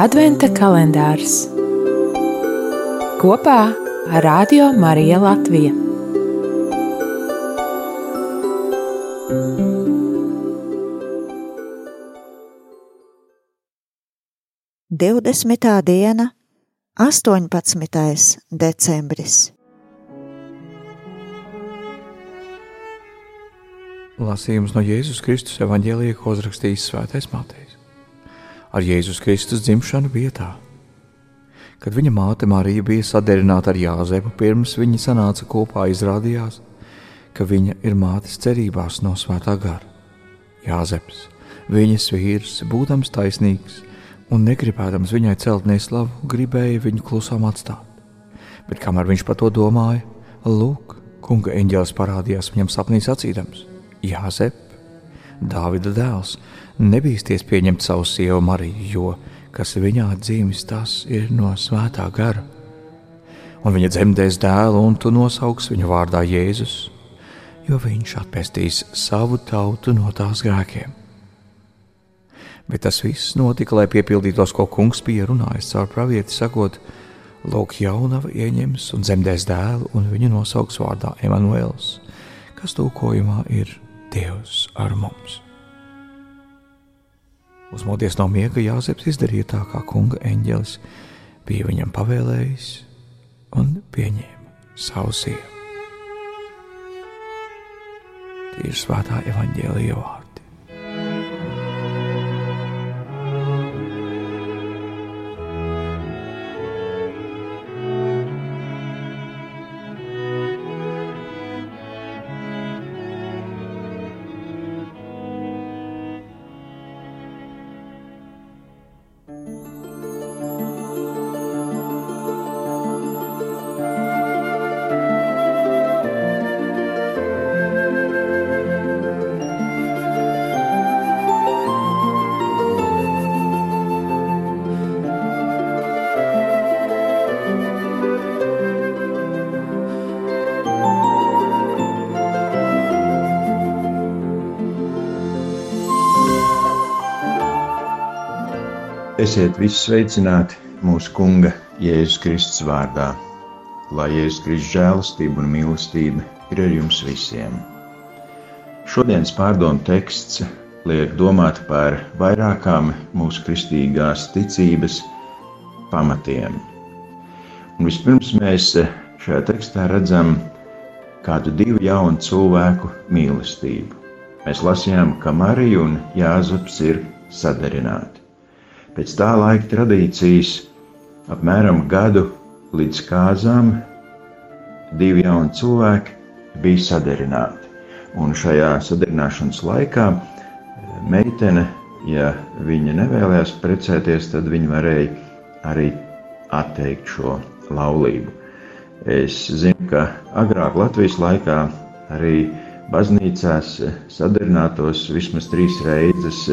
Adventa kalendārs kopā ar Radio Mariju Latviju. Divdesmitā diena, 18. decembris. Lasījums no Jēzus Kristus evanģēlija, ko uzrakstījis Svētais Matejs. Ar Jēzus Kristus dzimšanu bija tā. Kad viņa māte Marija bija saderināta ar Jāzepu, pirms viņi sanāca kopā, izrādījās, ka viņa ir mātes cerībās no svētā gara. Jāzeps, viņas vīrs, būdams taisnīgs un negribēdams viņai celt neslavu, gribēja viņu klusām atstāt. Bet kamēr viņš par to domāja, lūk, kunga eņģēlis parādījās viņam sapnī sacīdams: Jāzep, Dāvida dēls, nebīsties pieņemt savu sievu Mariju, jo kas viņā dzimis, tas ir no svētā gara. Un viņa dzemdēs dēlu, un tu nosauks viņu vārdā Jēzus, jo viņš atpestīs savu tautu no tās grēkiem. Bet tas viss notika, lai piepildītos, ko kungs bija runājis caur pravieti, sakot, Lūk, jaunava ieņems un dzemdēs dēlu, un viņu nosauks vārdā Emanuēls, kas tūkojumā ir Dievs ar mums. Uzmodies no miega, Jāzeps izdarīja tā, kā kunga eņģelis bija viņam pavēlējis, un pieņēma savu sievu. Ir svētā evaņģēlīja vārdi. Esiet visi sveicināti mūsu Kunga Jēzus Kristus vārdā. Lai Jēzus Kristus žēlastība un mīlestība ir ar jums visiem. Šodienas pārdomu teksts liek domāt par vairākām mūsu kristīgās ticības pamatiem. Un vispirms mēs šajā tekstā redzam kādu divu jaunu cilvēku mīlestību. Mēs lasījām, ka Marija un Jāzeps ir sadarināti. Pēc tā laika tradīcijas apmēram gadu līdz kāzām divi jauni cilvēki bija sadarināti. Un šajā sadarināšanas laikā eh, meitene, ja viņa nevēlējās precēties, tad viņa varēja arī atteikt šo laulību. Es zinu, ka agrāk Latvijas laikā arī baznīcās sadarinātos vismaz trīs reizes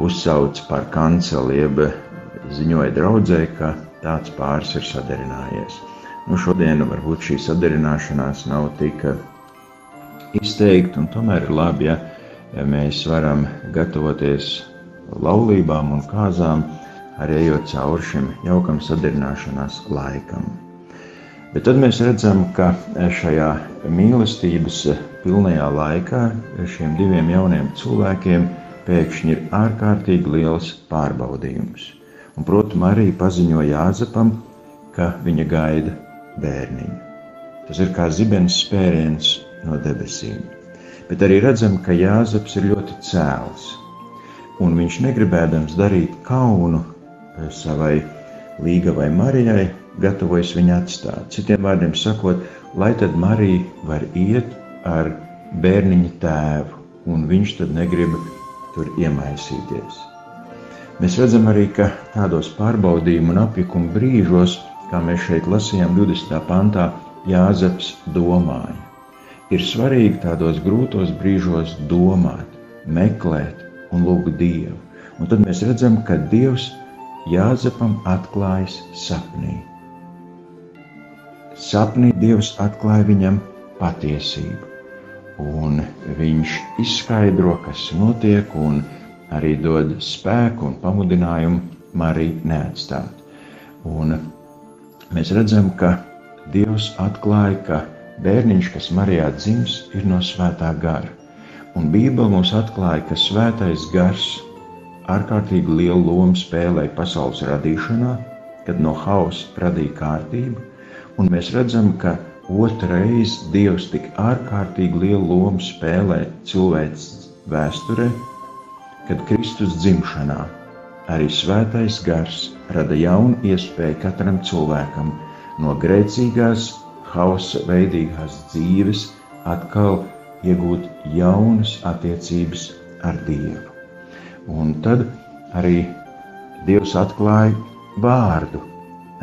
uzsauc par kanceli, jeb ziņoja draudzē, ka tāds pāris ir sadarinājies. Nu, šodien varbūt šī sadarināšanās nav tik izteikta, un tomēr ir labi, ja, ja mēs varam gatavoties laulībām un kāzām, arī ejot cauri šim jaukam sadarināšanās laikam. Bet tad mēs redzam, ka šajā mīlestības pilnajā laikā šiem diviem jauniem cilvēkiem pēkšņi ir ārkārtīgi liels pārbaudījums. Un, protams, arī paziņoja Jāzepam, ka viņa gaida bērniņu. Tas ir kā zibens spēriens no debesīm. Bet arī redzam, ka Jāzeps ir ļoti cēls. Un viņš negribēdams darīt kaunu eh, savai līgavai Marijai, gatavojas viņu atstāt. Citiem vārdiem sakot, lai tad Marija var iet ar bērniņa tēvu, un viņš tad negrib tur iemaisīties. Mēs redzam arī, ka tādos pārbaudījumu un apjukuma brīžos, kā mēs šeit lasījām 20. pantā, Jāzeps domāja. Ir svarīgi tādos grūtos brīžos domāt, meklēt un lūgt Dievu. Un tad mēs redzam, ka Dievs Jāzepam atklājas sapnī. Sapnī Dievs atklāja viņam patiesību un viņš izskaidro, kas notiek, un arī dod spēku un pamudinājumu Mariju neatstāt. Un mēs redzam, ka Dievs atklāja, ka bērniņš, kas Marijā dzims, ir no svētā gara. Un Bībele mums atklāja, ka svētais gars ārkārtīgi lielu lomu spēlēja pasaules radīšanā, kad no hausa radīja kārtību, un mēs redzam, ka Otrais Dievs tik ārkārtīgi lielu lomu spēlē cilvēces vēsturē, kad Kristus dzimšanā arī svētais gars rada jaunu iespēju katram cilvēkam no grēcīgās, hausa veidīgās dzīves atkal iegūt jaunas attiecības ar Dievu. Un tad arī Dievs atklāja vārdu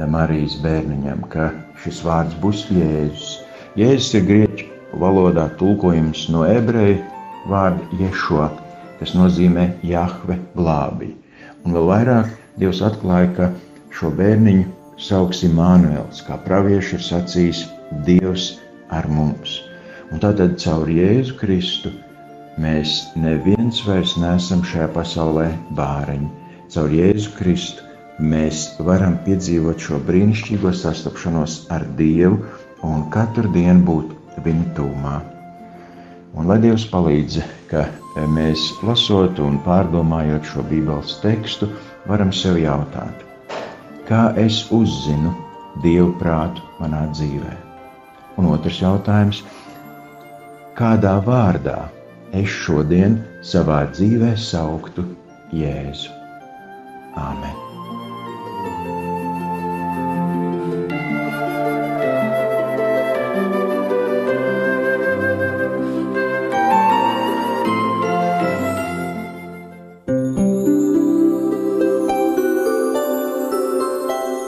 Marijas bērniņam, ka šis vārds būs Jēzus. Jēzus ir grieķu valodā tulkojums no ebreju vārda Ješo, kas nozīmē Jahve glābī. Un vēl vairāk Dievs atklāja, ka šo bērniņu sauks Imānuēls, kā pravieši ir sacījis Dievs ar mums. Un tātad caur Jēzu Kristu mēs neviens vairs neesam šajā pasaulē bāreņi. Caur Jēzu Kristu mēs varam piedzīvot šo brīnišķīgo sastapšanos ar Dievu un katru dienu būt viņa tūmā. Un lai Dievs palīdz, ka mēs lasot un pārdomājot šo Bībeles tekstu, varam sev jautāt, kā es uzzinu Dievu prātu manā dzīvē? Un otrs jautājums, kādā vārdā es šodien savā dzīvē sauktu Jēzu? Āmen!